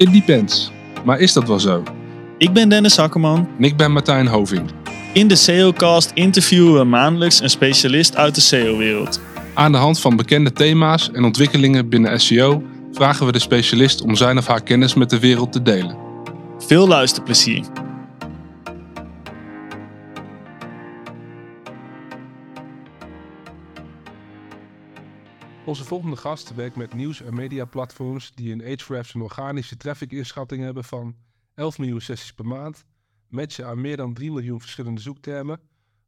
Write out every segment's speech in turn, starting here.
It depends. Maar is dat wel zo? Ik ben Dennis Hakkerman. En ik ben Martijn Hoving. In de SEOcast interviewen we maandelijks een specialist uit de SEO-wereld. Aan de hand van bekende thema's en ontwikkelingen binnen SEO vragen we de specialist om zijn of haar kennis met de wereld te delen. Veel luisterplezier. Onze volgende gast werkt met nieuws- en mediaplatforms die in Ahrefs een organische traffic-inschatting hebben van 11 miljoen sessies per maand, matchen aan meer dan 3 miljoen verschillende zoektermen,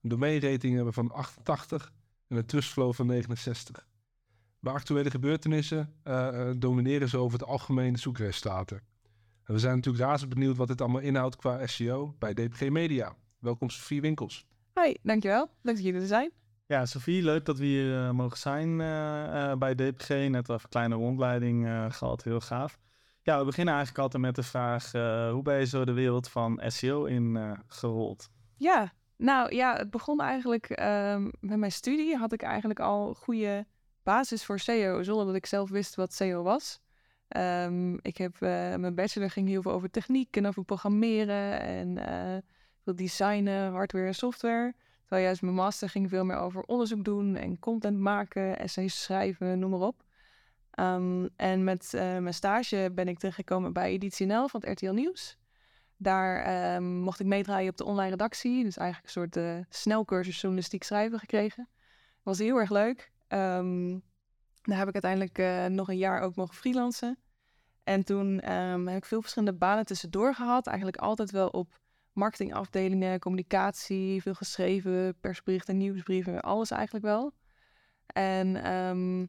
een domainrating hebben van 88 en een trustflow van 69. Bij actuele gebeurtenissen uh, domineren ze over het algemeen zoekresultaten. En we zijn natuurlijk razend benieuwd wat dit allemaal inhoudt qua SEO bij DPG Media. Welkom Sofie Winkels. Hoi, dankjewel. Leuk dat jullie er zijn. Ja, Sofie, leuk dat we hier uh, mogen zijn uh, bij DPG. Net even een kleine rondleiding gehad, heel gaaf. Ja, we beginnen eigenlijk altijd met de vraag, hoe ben je zo de wereld van SEO in gerold? Ja, nou ja, het begon eigenlijk um, met mijn studie. Had ik eigenlijk al goede basis voor SEO, zonder dat ik zelf wist wat SEO was. Um, ik heb, mijn bachelor ging heel veel over techniek en over programmeren en veel designen, hardware en software. Terwijl juist mijn master ging veel meer over onderzoek doen en content maken, essays schrijven, noem maar op. Um, en met uh, mijn stage ben ik terechtgekomen bij Editie NL van het RTL Nieuws. Daar um, mocht ik meedraaien op de online redactie. Dus eigenlijk een soort uh, snelcursus journalistiek schrijven gekregen. Was heel erg leuk. Um, daar heb ik uiteindelijk uh, nog een jaar ook mogen freelancen. En toen heb ik veel verschillende banen tussendoor gehad. Eigenlijk altijd wel op marketingafdelingen, communicatie, veel geschreven, persberichten, nieuwsbrieven, alles eigenlijk wel. En um,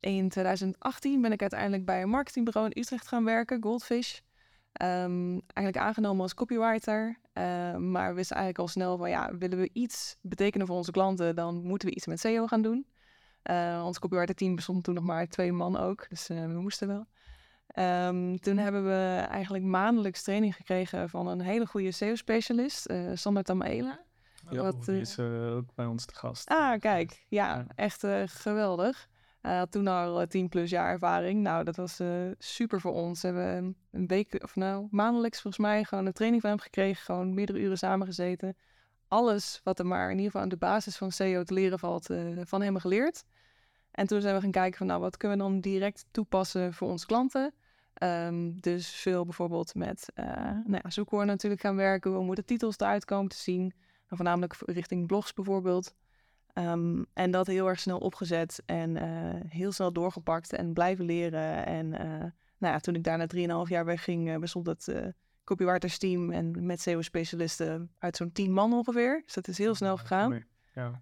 in 2018 ben ik uiteindelijk bij een marketingbureau in Utrecht gaan werken, Goldfish. Um, eigenlijk aangenomen als copywriter. Uh, maar we wisten eigenlijk al snel van ja, willen we iets betekenen voor onze klanten, dan moeten we iets met SEO gaan doen. Uh, ons copywriter team bestond toen nog maar twee man ook, dus uh, we moesten wel. Um, toen hebben we eigenlijk maandelijks training gekregen van een hele goede SEO-specialist, uh, Sander Tamaela. Ja, wat, die is uh, ook bij ons te gast. Ah, kijk. Ja, ja. echt uh, geweldig. Hij had toen al 10 plus jaar ervaring. Nou, dat was super voor ons. We hebben een week, of nou, maandelijks volgens mij gewoon een training van hem gekregen. Gewoon meerdere uren samengezeten. Alles wat er maar in ieder geval aan de basis van SEO te leren valt, van hem geleerd. En toen zijn we gaan kijken van, nou, wat kunnen we dan direct toepassen voor onze klanten? Um, dus veel bijvoorbeeld met uh, nou ja, zoekwoorden natuurlijk gaan werken. Hoe moeten titels eruit komen te zien? voornamelijk richting blogs bijvoorbeeld. Um, en dat heel erg snel opgezet en uh, heel snel doorgepakt en blijven leren. En uh, nou ja, toen ik daar na 3,5 jaar wegging, bestond het copywriters team en met SEO-specialisten uit zo'n 10 man ongeveer. Dus dat is heel snel gegaan. Ja.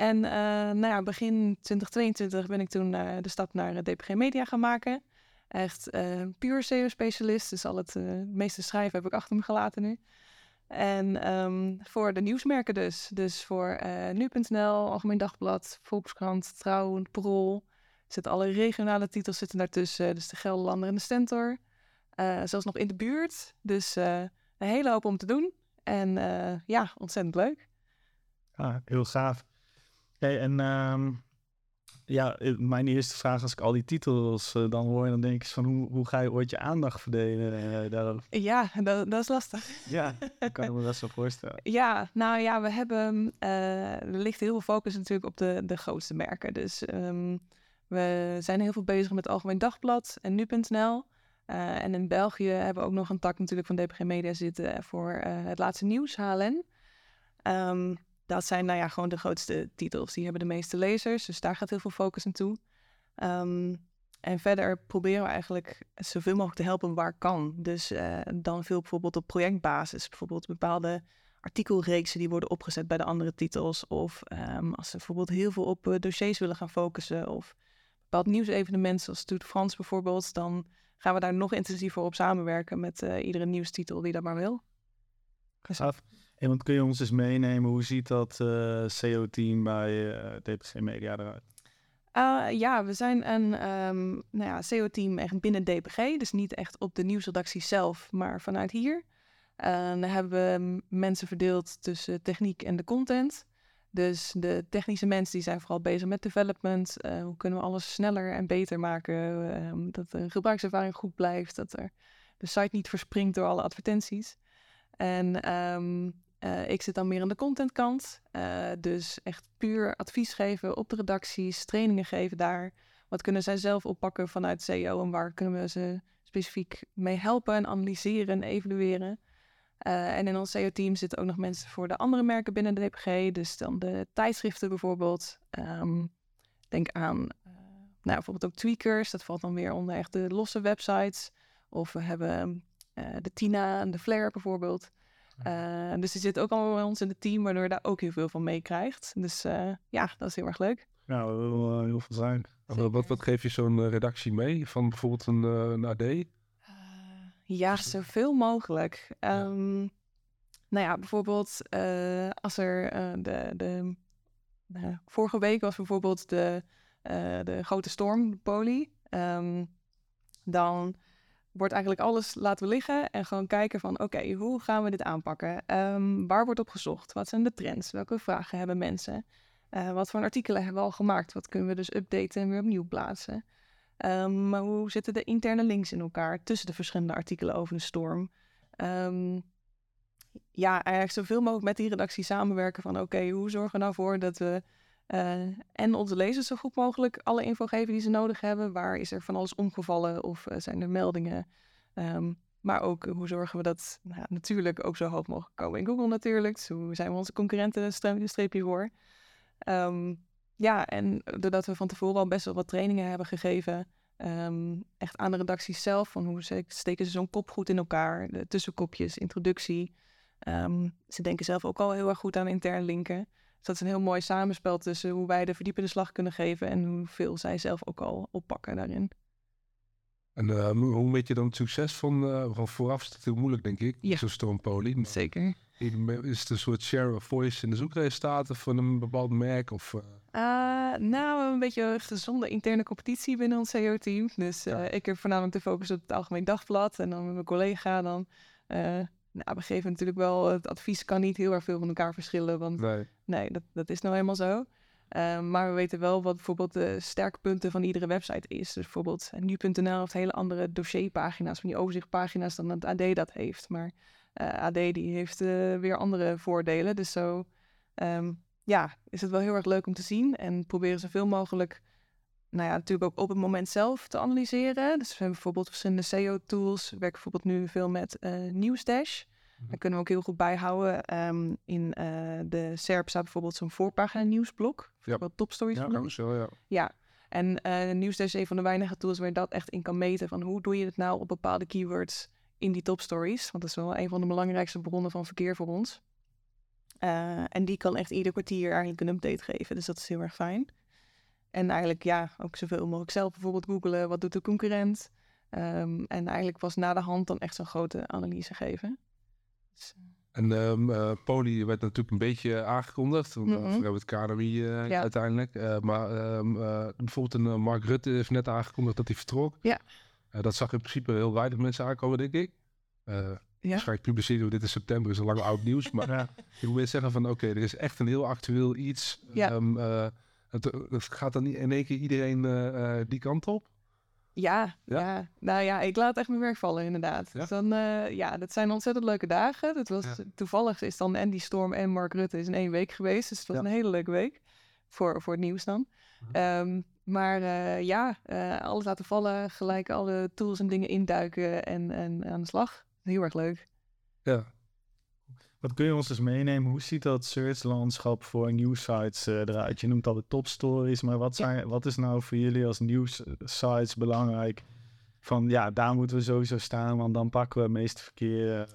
En nou ja, begin 2022 ben ik toen de stap naar DPG Media gaan maken. Echt puur SEO-specialist. Dus al het meeste schrijven heb ik achter me gelaten nu. En um, voor de nieuwsmerken dus. Dus voor nu.nl, Algemeen Dagblad, Volkskrant, Trouw, Parool. Zitten alle regionale titels zitten daartussen. Dus de Gelderlander en de Stentor. zelfs nog in de buurt. Dus een hele hoop om te doen. En ja, ontzettend leuk. Ah, heel gaaf. Hey, en... Um ja, mijn eerste vraag als ik al die titels uh, dan hoor, dan denk ik van hoe, hoe ga je ooit je aandacht verdelen uh, daarop? Ja, dat, dat, is lastig. Ja, dat kan ik me best wel voorstellen. ja, nou ja, we hebben, uh, er ligt heel veel focus natuurlijk op de, de grootste merken. Dus um, we zijn heel veel bezig met Algemeen Dagblad en Nu.nl. en in België hebben we ook nog een tak natuurlijk van DPG Media zitten voor het laatste nieuws, HLN. Um, dat zijn nou ja, gewoon de grootste titels. Die hebben de meeste lezers, dus daar gaat heel veel focus naartoe. Um, en verder proberen we eigenlijk zoveel mogelijk te helpen waar kan. Dus uh, dan veel bijvoorbeeld op projectbasis. Bijvoorbeeld bepaalde artikelreeksen die worden opgezet bij de andere titels. Of um, als ze bijvoorbeeld heel veel op uh, dossiers willen gaan focussen. Of bepaald nieuwsevenement zoals Tour de France bijvoorbeeld. Dan gaan we daar nog intensiever op samenwerken met uh, iedere nieuwstitel die dat maar wil. Gaaf. En want kun je ons eens meenemen, hoe ziet dat uh, SEO-team bij uh, DPG Media eruit? Uh, ja, we zijn een um, nou ja, SEO-team echt binnen DPG, dus niet echt op de nieuwsredactie zelf, maar vanuit hier. dan hebben we mensen verdeeld tussen techniek en de content. Dus de technische mensen die zijn vooral bezig met development. Eh, hoe kunnen we alles sneller en beter maken? Ehm, dat de gebruikservaring goed blijft. Dat er de site niet verspringt door alle advertenties. En ehm, eh, ik zit dan meer aan de contentkant. Uh, dus echt puur advies geven op de redacties, trainingen geven daar. Wat kunnen zij zelf oppakken vanuit SEO en waar kunnen we ze specifiek mee helpen en analyseren en evalueren. Uh, en in ons SEO-team zitten ook nog mensen voor de andere merken binnen de DPG. Dus dan de tijdschriften bijvoorbeeld. Um, denk aan nou, bijvoorbeeld ook tweakers. Dat valt dan weer onder echt de losse websites. Of we hebben de Tina en de Flare bijvoorbeeld. Dus die zit ook allemaal bij ons in het team, waardoor je daar ook heel veel van meekrijgt. Dus ja, dat is heel erg leuk. Ja, dat wil heel veel zijn. Wat, wat geef je zo'n redactie mee van bijvoorbeeld een, een AD? Ja, zoveel mogelijk. Um, nou ja, bijvoorbeeld uh, als er uh, de, de uh, vorige week was bijvoorbeeld de, de grote storm, de poli. Um, dan wordt eigenlijk alles laten liggen en gewoon kijken van oké, hoe gaan we dit aanpakken? Um, waar wordt op gezocht? Wat zijn de trends? Welke vragen hebben mensen? wat voor artikelen hebben we al gemaakt? Wat kunnen we dus updaten en weer opnieuw plaatsen? Um, maar hoe zitten de interne links in elkaar tussen de verschillende artikelen over de storm? Um, ja, eigenlijk zoveel mogelijk met die redactie samenwerken van oké, hoe zorgen we nou voor dat we uh, en onze lezers zo goed mogelijk alle info geven die ze nodig hebben. Waar is er van alles omgevallen of uh, zijn er meldingen? Um, maar ook hoe zorgen we dat nou, natuurlijk ook zo hoog mogelijk komen in Google natuurlijk. Hoe zijn we onze concurrenten een streepje voor? Um, ja, en doordat we van tevoren al best wel wat trainingen hebben gegeven, um, echt aan de redacties zelf, van hoe ze, steken ze zo'n kop goed in elkaar, tussenkopjes, introductie. Ze denken zelf ook al heel erg goed aan intern linken. Dus dat is een heel mooi samenspel tussen hoe wij de verdiepende slag kunnen geven en hoeveel zij zelf ook al oppakken daarin. En uh, hoe weet je dan het succes van, uh, van vooraf? Is het heel moeilijk, denk ik, ja. zo'n stormpolie. Zeker. Is het een soort share of voice in de zoekresultaten van een bepaald merk? Of, uh... Uh, nou, een beetje gezonde interne competitie binnen ons SEO-team. Dus uh, ja. ik heb voornamelijk de focus op het Algemeen Dagblad. En dan met mijn collega dan... Uh, nou, we geven natuurlijk wel... Het advies kan niet heel erg veel van elkaar verschillen. Want nee, nee dat, dat is nou helemaal zo. maar we weten wel wat bijvoorbeeld de sterkpunten van iedere website is. Dus bijvoorbeeld nu.nl heeft hele andere dossierpagina's... van die overzichtpagina's dan het AD dat heeft. Maar AD die heeft weer andere voordelen. Dus zo... Um, ja, is het wel heel erg leuk om te zien. En proberen zoveel mogelijk, nou ja, natuurlijk ook op het moment zelf te analyseren. Dus we hebben bijvoorbeeld verschillende SEO-tools. We werken bijvoorbeeld nu veel met uh, Newsdash. Mm-hmm. Daar kunnen we ook heel goed bijhouden. Um, in uh, de SERP staat bijvoorbeeld zo'n voorpagina nieuwsblok. Bijvoorbeeld ja. topstories. Ja, kan zo, ja. Ja, en uh, Newsdash is een van de weinige tools waar je dat echt in kan meten. Van hoe doe je het nou op bepaalde keywords in die topstories? Want dat is wel een van de belangrijkste bronnen van verkeer voor ons. Uh, en die kan echt ieder kwartier eigenlijk een update geven. Dus dat is heel erg fijn. En eigenlijk ja, ook zoveel mogelijk zelf bijvoorbeeld googelen. Wat doet de concurrent? Um, en eigenlijk was na de hand dan echt zo'n grote analyse geven. Dus, en um, uh, Poli werd natuurlijk een beetje aangekondigd. Want, mm -hmm. we hebben het KNMI uh, ja. uiteindelijk. Uh, maar um, bijvoorbeeld een Mark Rutte heeft net aangekondigd dat hij vertrok. Ja. dat zag in principe heel weinig mensen aankomen, denk ik. Ja? Waarschijnlijk publiceren we dit in september, is al lang oud nieuws. Maar ja. ik wil zeggen van, oké, okay, er is echt een heel actueel iets. Ja. Um, uh, het, het, gaat dan niet in één keer iedereen uh, uh, die kant op? Ja, ja, ja, nou ja, ik laat echt mijn werk vallen inderdaad. Ja? Dus dan, ja, dat zijn ontzettend leuke dagen. Dat was, Toevallig is dan Andy Storm en Mark Rutte is in één week geweest. Dus het was een hele leuke week voor, voor het nieuws dan. Um, maar ja, alles laten vallen, gelijk alle tools en dingen induiken en, en aan de slag. Heel erg leuk. Ja. Wat kun je ons dus meenemen? Hoe ziet dat search-landschap voor nieuwsites uh, eruit? Je noemt al de topstories, maar wat, zijn, ja. wat is nou voor jullie als nieuwsites belangrijk? Van ja, daar moeten we sowieso staan, want dan pakken we het meeste verkeer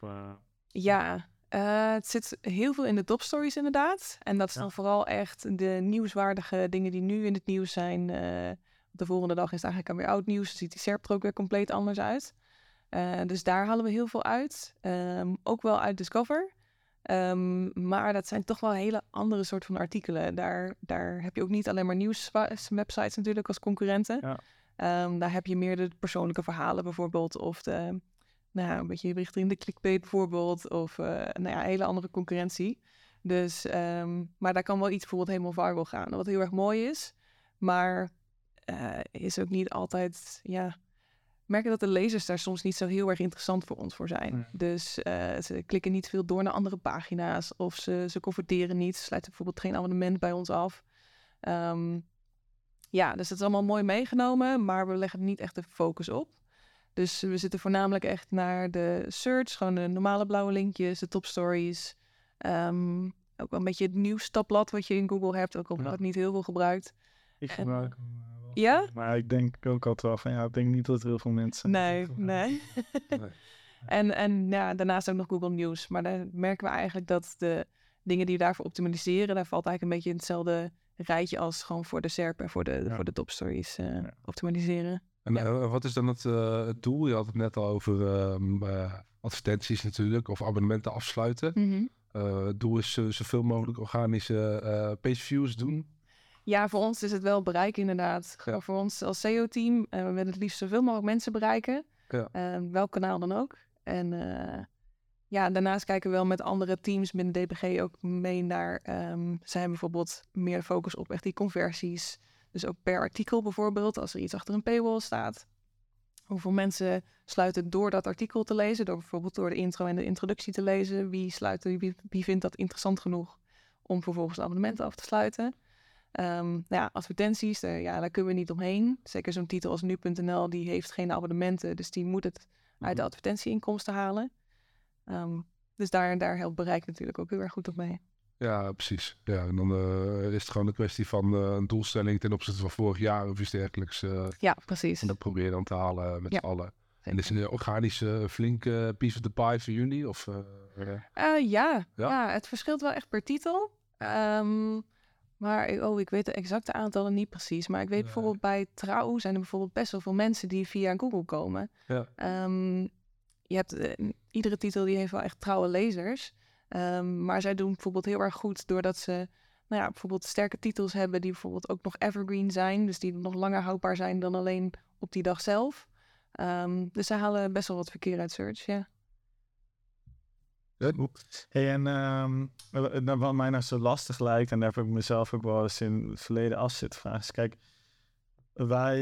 op. Uh... Ja, uh, het zit heel veel in de topstories inderdaad. En dat is ja. dan vooral echt de nieuwswaardige dingen die nu in het nieuws zijn. de volgende dag is het eigenlijk alweer oud nieuws. Dan ziet die SERP er ook weer compleet anders uit. Uh, dus daar halen we heel veel uit. Um, ook wel uit Discover. Um, maar dat zijn toch wel hele andere soort van artikelen. Daar, daar heb je ook niet alleen maar nieuwswebsites natuurlijk als concurrenten. Ja. Um, daar heb je meer de persoonlijke verhalen bijvoorbeeld. Of de, nou ja, een beetje richting de clickbait bijvoorbeeld. Of uh, nou ja, hele andere concurrentie. Dus, ehm, maar daar kan wel iets bijvoorbeeld helemaal viral gaan, wat heel erg mooi is. Maar eh, is ook niet altijd, ja, merken dat de lezers daar soms niet zo heel erg interessant voor ons voor zijn. Nee. Dus eh, ze klikken niet veel door naar andere pagina's of ze, ze converteren niet, ze sluiten bijvoorbeeld geen abonnement bij ons af. Ehm, ja, dus dat is allemaal mooi meegenomen, maar we leggen niet echt de focus op. Dus we zitten voornamelijk echt naar de search, gewoon de normale blauwe linkjes, de top stories. Ehm, ook wel een beetje het nieuwstabblad wat je in Google hebt, ook al Ja. wordt niet heel veel gebruikt. Ik gebruik eh. Ja? Maar ik denk ook altijd wel van ja, ik denk niet dat er heel veel mensen. Nee, nee. Nee. en en ja, daarnaast ook nog Google News. Maar daar merken we eigenlijk dat de dingen die we daarvoor optimaliseren, daar valt eigenlijk een beetje in hetzelfde rijtje als gewoon voor de SERP en voor de, Ja. voor de top stories eh, Ja. optimaliseren. En Ja. eh, wat is dan het, eh, het doel? Je had het net al over ehm, eh, advertenties natuurlijk, of abonnementen afsluiten. Eh, het doel is zoveel mogelijk organische eh page views doen. Ja, voor ons is het wel bereik inderdaad. Ja. Voor ons als SEO-team, eh we willen het liefst zoveel mogelijk mensen bereiken. Ja. Eh, welk kanaal dan ook. En eh, ja, daarnaast kijken we wel met andere teams binnen DPG ook mee naar... ehm zij hebben bijvoorbeeld meer focus op echt die conversies. Dus ook per artikel bijvoorbeeld, als er iets achter een paywall staat. Hoeveel mensen sluiten door dat artikel te lezen, door bijvoorbeeld door de intro en de introductie te lezen. Wie, sluit, wie, wie vindt dat interessant genoeg om vervolgens een abonnement af te sluiten? Nou ja, advertenties, daar, ja, daar kunnen we niet omheen. Zeker zo'n titel als nu.nl, die heeft geen abonnementen, dus die moet het uit de Mhm. advertentieinkomsten halen. Ehm, dus daar, daar helpt bereik natuurlijk ook heel erg goed op mee. Ja, precies. Ja, en dan eh, is het gewoon een kwestie van eh, een doelstelling ten opzichte van vorig jaar of iets dergelijks. eh, Ja, precies. en dat probeer je dan te halen met Ja, z'n allen. En is een organische flinke piece of the pie voor jullie? Of, ja. Ja? Ja. het verschilt wel echt per titel. Ehm, maar ik- oh, ik weet de exacte aantallen niet precies. Maar ik weet Nee. bijvoorbeeld bij Trouw zijn er bijvoorbeeld best wel veel mensen die via Google komen. Ja. Ehm, je hebt eh, iedere titel die heeft wel echt trouwe lezers. Ehm, maar zij doen bijvoorbeeld heel erg goed doordat ze nou ja, bijvoorbeeld sterke titels hebben die bijvoorbeeld ook nog evergreen zijn. Dus die nog langer houdbaar zijn dan alleen op die dag zelf. Ehm, dus ze halen best wel wat verkeer uit search, ja. Hey, en ehm, wa- wa- wat mij nou zo lastig lijkt, en daar heb ik mezelf ook wel eens in het verleden af zitten vragen, is kijk, wij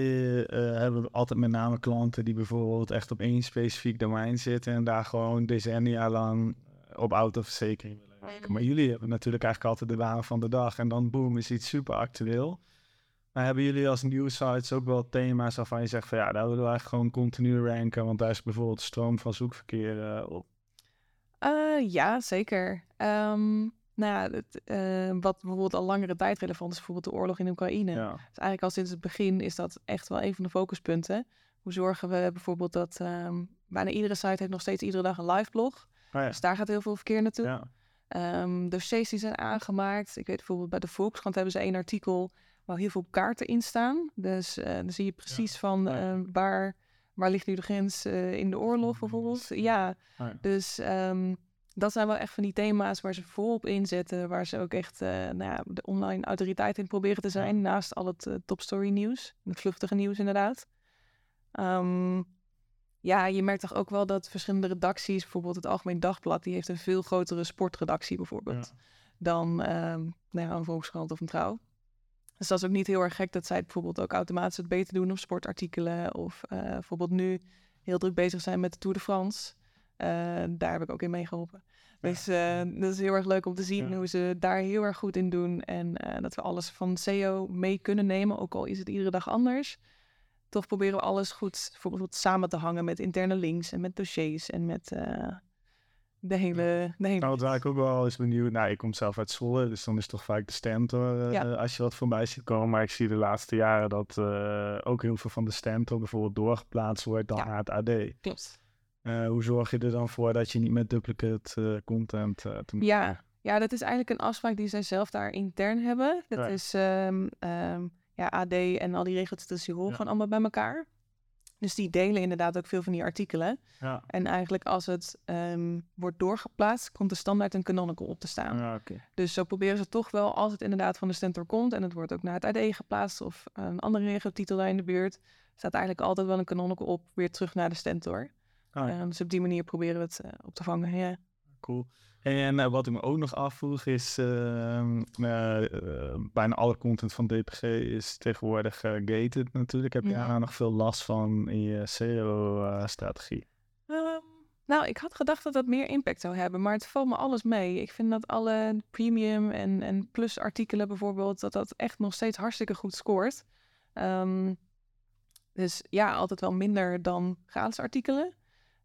eh, hebben altijd met name klanten die bijvoorbeeld echt op één specifiek domein zitten en daar gewoon decennia lang op autoverzekering willen werken. Maar jullie hebben natuurlijk eigenlijk altijd de waan van de dag en dan boom is iets super actueel. Maar hebben jullie als nieuwsites ook wel thema's waarvan je zegt van ja, daar willen we eigenlijk gewoon continu ranken, want daar is bijvoorbeeld stroom van zoekverkeer eh, op. Eh, ja, zeker. Ehm, nou ja, het, eh, wat bijvoorbeeld al langere tijd relevant is, bijvoorbeeld de oorlog in Oekraïne. Ja. Dus eigenlijk al sinds het begin is dat echt wel een van de focuspunten. Hoe zorgen we bijvoorbeeld dat ehm, bijna iedere site heeft nog steeds iedere dag een live blog. Oh ja. Dus daar gaat heel veel verkeer naartoe. Ja. Ehm, dossiers die zijn aangemaakt. Ik weet bijvoorbeeld bij de Volkskrant hebben ze één artikel waar heel veel kaarten in staan. Dus eh, dan zie je precies van waar, waar ligt nu de grens eh, in de oorlog bijvoorbeeld. Ja, Oh ja. dus ehm, dat zijn wel echt van die thema's waar ze volop inzetten. Waar ze ook echt eh, nou ja, de online autoriteit in proberen te zijn. Naast al het eh, topstory nieuws. Het vluchtige nieuws inderdaad. Ehm, ja, je merkt toch ook wel dat verschillende redacties, bijvoorbeeld het Algemeen Dagblad, die heeft een veel grotere sportredactie bijvoorbeeld. Dan ehm, nou ja, een Volkskrant of een Trouw. Dus dat is ook niet heel erg gek dat zij bijvoorbeeld ook automatisch het beter doen op sportartikelen. Of eh, bijvoorbeeld nu heel druk bezig zijn met de Tour de France. Eh, daar heb ik ook in meegeholpen. Dus eh, dat is heel erg leuk om te zien Ja. hoe ze daar heel erg goed in doen. En dat we alles van SEO mee kunnen nemen, ook al is het iedere dag anders. Toch proberen we alles goed bijvoorbeeld samen te hangen met interne links en met dossiers en met de hele... De hele Nou, wat waar ik ook wel eens benieuwd. Nou, ik kom zelf uit Zwolle, dus dan is toch vaak de Stentor eh, Ja. als je wat voorbij ziet komen. Maar ik zie de laatste jaren dat eh, ook heel veel van de Stentor bijvoorbeeld doorgeplaatst wordt dan Ja. naar het AD. Klopt. Eh, hoe zorg je er dan voor dat je niet met duplicate content te Ja, ja, dat is eigenlijk een afspraak die zij zelf daar intern hebben. Dat is ehm, ehm, ja, AD en al die die horen Ja. gewoon allemaal bij elkaar. Dus die delen inderdaad ook veel van die artikelen. Ja, En eigenlijk als het ehm, wordt doorgeplaatst, komt er standaard een canonical op te staan. ja. Dus zo proberen ze toch wel, als het inderdaad van de Stentor komt en het wordt ook naar het AD geplaatst of een andere regeltitel daar in de buurt, staat eigenlijk altijd wel een canonical op, weer terug naar de Stentor. Ah, ja. Eh, dus op die manier proberen we het eh, op te vangen. Ja. Cool. En uh, wat ik me ook nog afvroeg is, uh, bijna alle content van DPG is tegenwoordig gated natuurlijk. Heb je Ja. daar nog veel last van in je SEO-strategie? Ehm, nou, ik had gedacht dat dat meer impact zou hebben, maar het valt me alles mee. Ik vind dat alle premium en, en plus artikelen bijvoorbeeld, dat dat echt nog steeds hartstikke goed scoort. Ehm, dus ja, altijd wel minder dan gratis artikelen.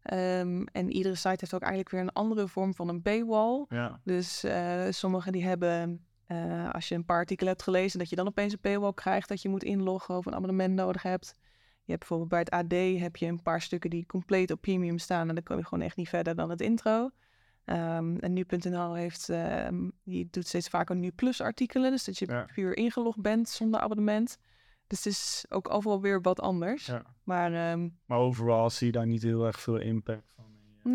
Ehm, en iedere site heeft ook eigenlijk weer een andere vorm van een paywall. Ja. Dus eh sommigen die hebben, eh, als je een paar artikelen hebt gelezen, dat je dan opeens een paywall krijgt, dat je moet inloggen of een abonnement nodig hebt. Je hebt bijvoorbeeld bij het AD heb je een paar stukken die compleet op premium staan en dan kom je gewoon echt niet verder dan het intro. Ehm, en nu.nl heeft, ehm, die doet steeds vaker nu plus artikelen, dus dat je Ja. puur ingelogd bent zonder abonnement. Dus het is ook overal weer wat anders. ja. Maar ehm, Maar overal zie je daar niet heel erg veel impact van.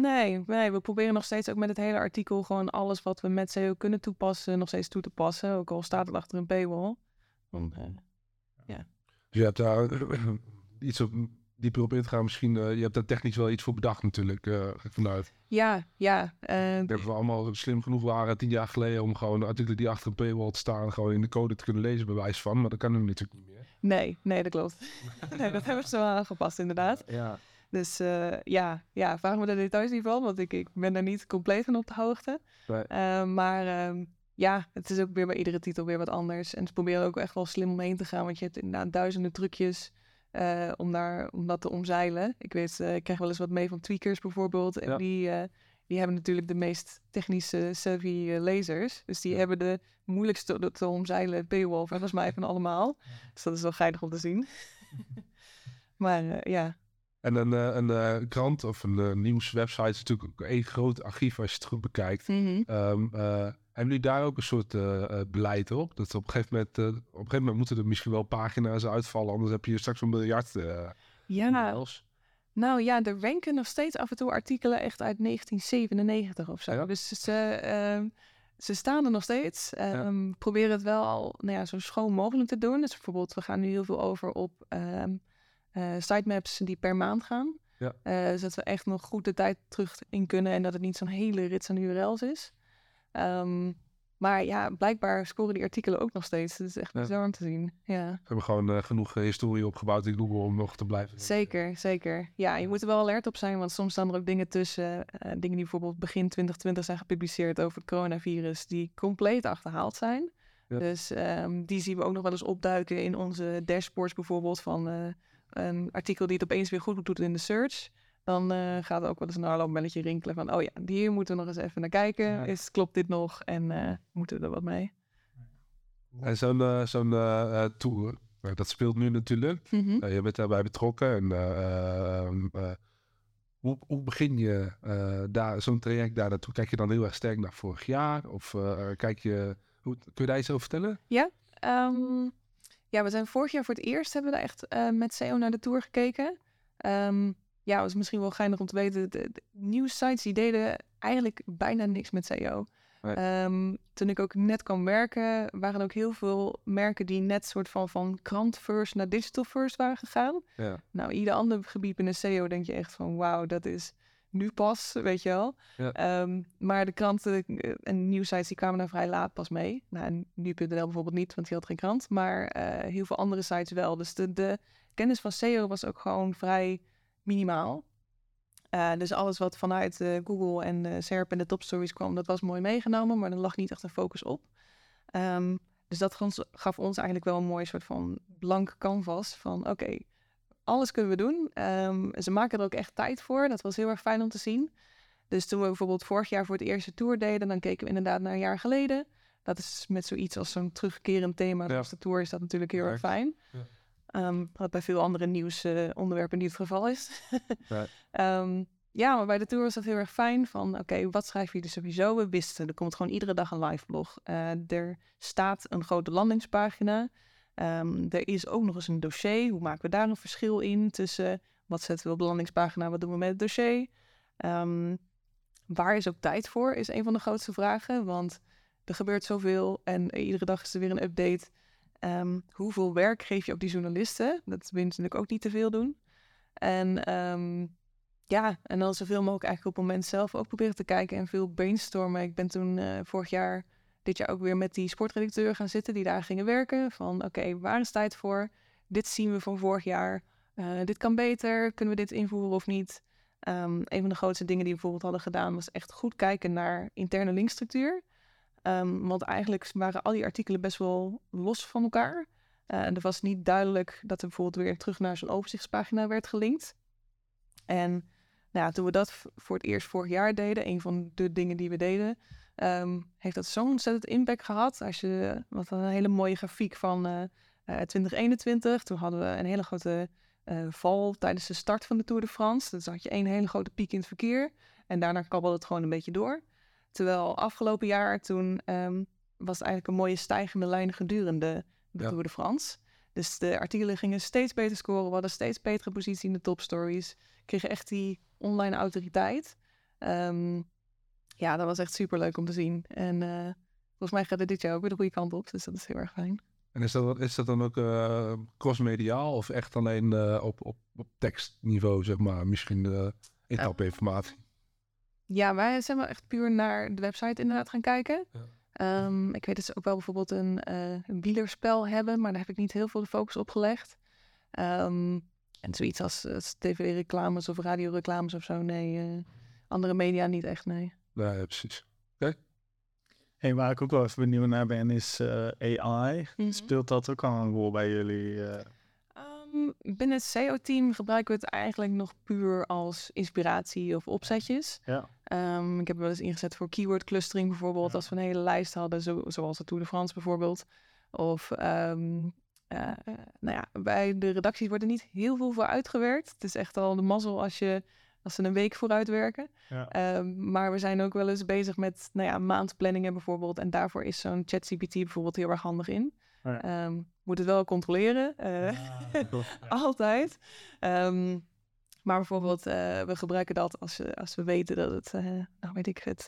Nee, nee, we proberen nog steeds ook met het hele artikel gewoon alles wat we met SEO kunnen toepassen, nog steeds toe te passen. Ook al staat het achter een paywall. Want, eh, Dus je hebt daar iets op, dieper op in te gaan. Misschien, eh, je hebt daar technisch wel iets voor bedacht natuurlijk, eh, vanuit. ja, ja. eh, Ik denk dat we allemaal slim genoeg waren tien jaar geleden om gewoon artikelen die achter een paywall te staan, gewoon in de code te kunnen lezen, bij wijze van. Maar dat kan nu natuurlijk niet meer. Nee, nee, dat klopt. nee, dat hebben ze wel aangepast inderdaad. Ja. Dus eh, ja, ja, vraag me de details niet van, want ik, ik ben er niet compleet van op de hoogte. Nee. Eh, maar ehm, ja, het is ook weer bij iedere titel weer wat anders. En ze proberen ook echt wel slim omheen te gaan, want je hebt inderdaad duizenden trucjes eh, om, daar, om dat te omzeilen. Ik weet, ik krijg wel eens wat mee van tweakers bijvoorbeeld. En Ja. die, die hebben natuurlijk de meest technische savvy eh, lezers. Dus die Ja. hebben de moeilijkste te, te omzeilen paywall volgens mij van allemaal. Dus dat is wel geinig om te zien. maar eh, ja, En een, eh, een krant of een nieuwswebsite is natuurlijk ook één groot archief als je het goed bekijkt. Mhm. Ehm, eh, hebben jullie daar ook een soort beleid op? Dat op een gegeven moment, op een gegeven moment moeten er misschien wel pagina's uitvallen, anders heb je straks een miljard ja. Nou ja, er wenken nog steeds af en toe artikelen echt uit 1997 of zo. Ja? Dus ze, ehm, ze staan er nog steeds. Ehm Proberen het wel al nou ja, zo schoon mogelijk te doen. Dus bijvoorbeeld, we gaan nu heel veel over op ehm eh, sitemaps die per maand gaan. Ja. Eh, zodat we echt nog goed de tijd terug in kunnen en dat het niet zo'n hele rits aan URL's is. Ehm, maar ja, blijkbaar scoren die artikelen ook nog steeds. Dat is echt Ja. bizar om te zien. Ja. We hebben gewoon eh, genoeg eh, historie opgebouwd in Google om nog te blijven. Zeker, zeker. Ja, je moet er wel alert op zijn, want soms staan er ook dingen tussen. eh, dingen die bijvoorbeeld begin 2020 zijn gepubliceerd over het coronavirus, die compleet achterhaald zijn. Ja. Dus ehm, die zien we ook nog wel eens opduiken in onze dashboards bijvoorbeeld van een artikel die het opeens weer goed doet in de search. Dan eh, gaat er ook wel eens een alarmbelletje rinkelen van, oh ja, hier moeten we nog eens even naar kijken. Ja. Is, klopt dit nog? En eh, moeten we er wat mee? En zo'n eh, zo'n tour, dat speelt nu natuurlijk. Mhm. Je bent daarbij betrokken. En uh, uh, hoe, hoe, begin je uh, daar zo'n traject daar naartoe? Kijk je dan heel erg sterk naar vorig jaar? Of uh, kijk je, hoe, kun je daar iets over vertellen? Ja, um, ja, we zijn vorig jaar voor het eerst hebben we daar echt uh, met SEO naar de tour gekeken. Um, ja, was misschien wel geinig om te weten. De, de nieuwsites die deden eigenlijk bijna niks met SEO. Nee. Um, toen ik ook net kwam werken, waren er ook heel veel merken die net soort van van krant first naar digital first waren gegaan. Ja. Nou, ieder ander gebied binnen SEO denk je echt van wauw, dat is nu pas, weet je wel. Ja. Um, maar de kranten en nieuwsites die kwamen daar vrij laat pas mee. Nou, nu.nl bijvoorbeeld niet, want die had geen krant. Maar uh, heel veel andere sites wel. Dus de, de kennis van SEO was ook gewoon vrij minimaal. Uh, dus alles wat vanuit uh, Google en uh, SERP en de topstories kwam, dat was mooi meegenomen, maar er lag niet echt een focus op. Um, dus dat gaf ons eigenlijk wel een mooi soort van blank canvas van oké, okay, alles kunnen we doen. Um, ze maken er ook echt tijd voor, dat was heel erg fijn om te zien. Dus toen we bijvoorbeeld vorig jaar voor het eerste tour deden, dan keken we inderdaad naar een jaar geleden. Dat is met zoiets als zo'n terugkerend thema, ja. de tour, is dat natuurlijk heel erg fijn. Ja. Um, wat bij veel andere nieuwsonderwerpen uh, niet het geval is. ja. Um, ja, maar bij de tour was dat heel erg fijn. Van oké, okay, wat schrijf je er sowieso? We wisten, er komt gewoon iedere dag een live blog. Uh, er staat een grote landingspagina. Um, er is ook nog eens een dossier. Hoe maken we daar een verschil in tussen wat zetten we op de landingspagina, wat doen we met het dossier? waar is ook tijd voor, is een van de grootste vragen. Want er gebeurt zoveel en iedere dag is er weer een update. Um, hoeveel werk geef je ook die journalisten? Dat willen ze natuurlijk ook niet te veel doen. En um, ja, en dan zoveel mogelijk eigenlijk op het moment zelf ook proberen te kijken en veel brainstormen. Ik ben toen eh, vorig jaar, dit jaar ook weer met die sportredacteur gaan zitten die daar gingen werken. Van oké, waar is tijd voor? Dit zien we van vorig jaar. Eh, dit kan beter. Kunnen we dit invoeren of niet? Ehm, een van de grootste dingen die we bijvoorbeeld hadden gedaan was echt goed kijken naar interne linkstructuur. Ehm, want eigenlijk waren al die artikelen best wel los van elkaar. Uh, en er was niet duidelijk dat er bijvoorbeeld weer terug naar zo'n overzichtspagina werd gelinkt. En nou toen we dat voor het eerst vorig jaar deden, een van de dingen die we deden, um, heeft dat zo'n ontzettend impact gehad. Als je, wat een hele mooie grafiek van uh, uh, 2021. Toen hadden we een hele grote val tijdens de start van de Tour de France. Dus had je één hele grote piek in het verkeer. En daarna kabbelde het gewoon een beetje door. Terwijl afgelopen jaar toen um, was het eigenlijk een mooie stijgende lijn gedurende de ja. Tour de France. Dus de artikelen gingen steeds beter scoren. We hadden steeds betere positie in de topstories. Kregen echt die online autoriteit. Um, ja, dat was echt super leuk om te zien. En uh, volgens mij gaat het dit jaar ook weer de goede kant op. Dus dat is heel erg fijn. En is dat, is dat dan ook uh, crossmediaal of echt alleen uh, op, op, op tekstniveau, zeg maar? Misschien de etappe-informatie? Ja, wij zijn wel echt puur naar de website inderdaad gaan kijken. Ja. Um, ik weet dat ze ook wel bijvoorbeeld een, uh, een wielerspel hebben, maar daar heb ik niet heel veel de focus op gelegd. Um, en zoiets als, als tv-reclames of radioreclames of zo, nee. Uh, andere media niet echt, nee. Nee, ja, precies. Oké. Okay. Hey, waar ik ook wel even benieuwd naar ben, is uh, AI. Mm -hmm. Speelt dat ook al een rol bij jullie? Um, binnen het SEO-team gebruiken we het eigenlijk nog puur als inspiratie of opzetjes. Ja. Um, ik heb wel eens ingezet voor keyword clustering bijvoorbeeld. Ja. Als we een hele lijst hadden, zo, zoals de Tour de France bijvoorbeeld. Of um, uh, nou ja, bij de redacties wordt er niet heel veel voor uitgewerkt. Het is echt al de mazzel als, je, als ze een week vooruit werken. Ja. Um, maar we zijn ook wel eens bezig met nou ja, maandplanningen bijvoorbeeld. En daarvoor is zo'n ChatGPT bijvoorbeeld heel erg handig in. Ja. Um, moet het wel controleren. Uh, ja, altijd. Um, maar bijvoorbeeld, uh, we gebruiken dat als, uh, als we weten dat het, uh, nou weet ik het,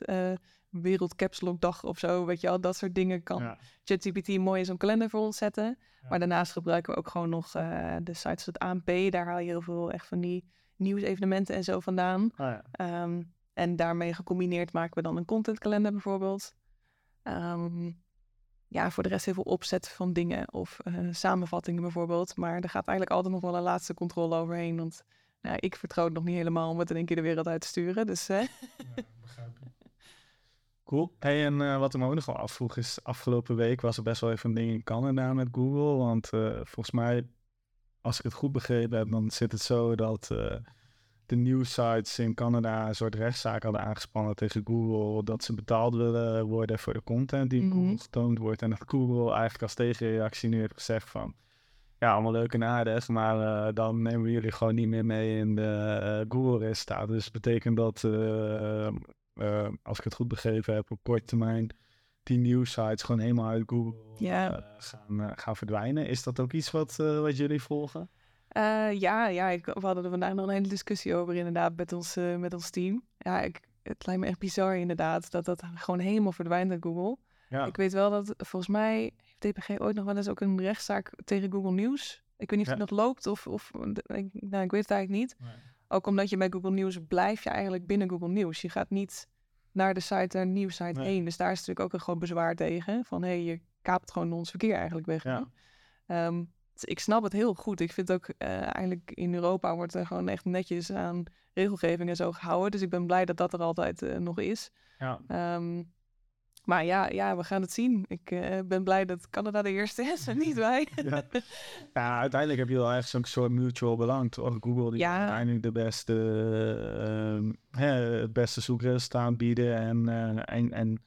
wereldcapslokdag of zo, weet je al, dat soort dingen kan ja. ChatGPT mooi in zo'n kalender voor ons zetten. Ja. Maar daarnaast gebruiken we ook gewoon nog de sites als het ANP, daar haal je heel veel echt van die nieuwsevenementen en zo vandaan. Oh ja. um, en daarmee gecombineerd maken we dan een contentkalender bijvoorbeeld. Um, ja, voor de rest heel veel opzet van dingen of uh, samenvattingen bijvoorbeeld. Maar er gaat eigenlijk altijd nog wel een laatste controle overheen. Want nou, ik vertrouw het nog niet helemaal om het in één keer de wereld uit te sturen. Dus, uh. ja, begrijp ik. Cool. Hey, en uh, wat ik me ook nog wel afvroeg is, afgelopen week was er best wel even een ding in Canada met Google. Want volgens mij, als ik het goed begrepen heb, dan zit het zo dat de nieuwsites in Canada een soort rechtszaak hadden aangespannen tegen Google. Dat ze betaald willen worden voor de content die mm -hmm. Google getoond wordt. En dat Google eigenlijk als tegenreactie nu heeft gezegd van... Ja, allemaal leuk en aardig, maar uh, dan nemen we jullie gewoon niet meer mee in de uh, Google-resultaten. Dus dat betekent dat, uh, als ik het goed begrepen heb, op korte termijn die nieuwsites gewoon helemaal uit Google yeah. gaan, gaan verdwijnen. Is dat ook iets wat, wat jullie volgen? Ja, ja ik, we hadden er vandaag nog een hele discussie over inderdaad met ons, met ons team. Ja, ik, het lijkt me echt bizar inderdaad dat dat gewoon helemaal verdwijnt uit Google. Ja. Ik weet wel dat volgens mij DPG ooit nog wel eens ook een rechtszaak tegen Google News. Ik weet niet of het nog loopt of, of ik, nou, ik weet het eigenlijk niet. Nee. Ook omdat je bij Google News blijf je eigenlijk binnen Google News. Je gaat niet naar de site, naar de nieuwssite nee. heen. Dus daar is natuurlijk ook een groot bezwaar tegen. Van hé, hey, je kaapt gewoon ons verkeer eigenlijk weg. Ja. Um, ik snap het heel goed. Ik vind ook uh, eigenlijk in Europa wordt er gewoon echt netjes aan regelgeving en zo gehouden. Dus ik ben blij dat dat er altijd uh, nog is. Ja. Um, maar ja, ja, we gaan het zien. Ik uh, ben blij dat Canada de eerste is en niet wij. ja. ja. uiteindelijk heb je wel echt zo'n soort mutual belang. Toch? Google die ja. uiteindelijk de beste, hè, het beste zoekresultaat bieden en, en, en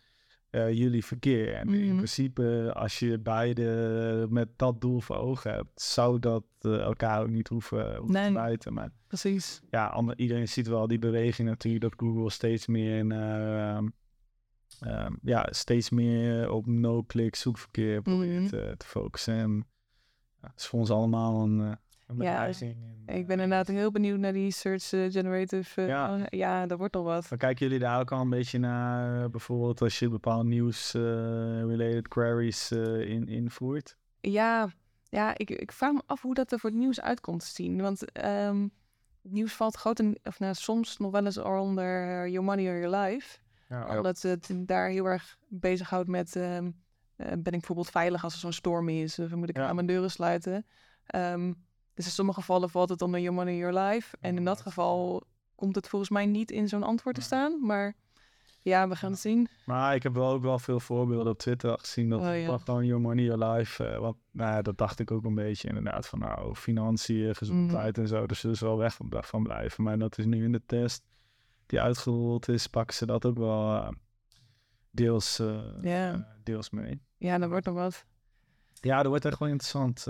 uh, jullie verkeer. En mm -hmm. in principe, als je beide met dat doel voor ogen hebt, zou dat uh, elkaar ook niet hoeven, hoeven nee, te. Maar precies. Ja, ander, iedereen ziet wel die beweging natuurlijk dat Google steeds meer in, uh, ja, steeds meer op no-click zoekverkeer probeert mm -hmm. te, te focussen. En ja, is voor ons allemaal een ja, ik ben inderdaad heel benieuwd naar die search uh, generative. Uh, ja. ja, dat wordt al wat. Maar kijken jullie daar ook al een beetje naar, bijvoorbeeld als je bepaalde nieuws-related queries in, invoert? Ja, ja ik, ik vraag me af hoe dat er voor het nieuws uit komt te zien. Want um, nieuws valt groot of nou, soms nog wel eens onder Your Money or Your Life. Ja, Omdat het daar heel erg bezighoudt met... ehm, eh, ben ik bijvoorbeeld veilig als er zo'n storm is? Of moet ik Ja. aan mijn deuren sluiten? Ehm, dus in sommige gevallen valt het onder Your Money, Your Life. En in dat geval komt het volgens mij niet in zo'n antwoord te staan. Maar ja, we gaan het zien. Maar ik heb wel ook wel veel voorbeelden op Twitter gezien dat Oh, het ja. gewoon your money, your life. eh, want nou ja, dat dacht ik ook een beetje inderdaad van nou, financiën, gezondheid Mhm. en zo. Dus er is wel weg van, van blijven. Maar dat is nu in de test die uitgerold is, pakken ze dat ook wel eh, deels, eh, eh, deels mee. Ja, dat wordt nog wat. Ja, dat wordt echt wel interessant,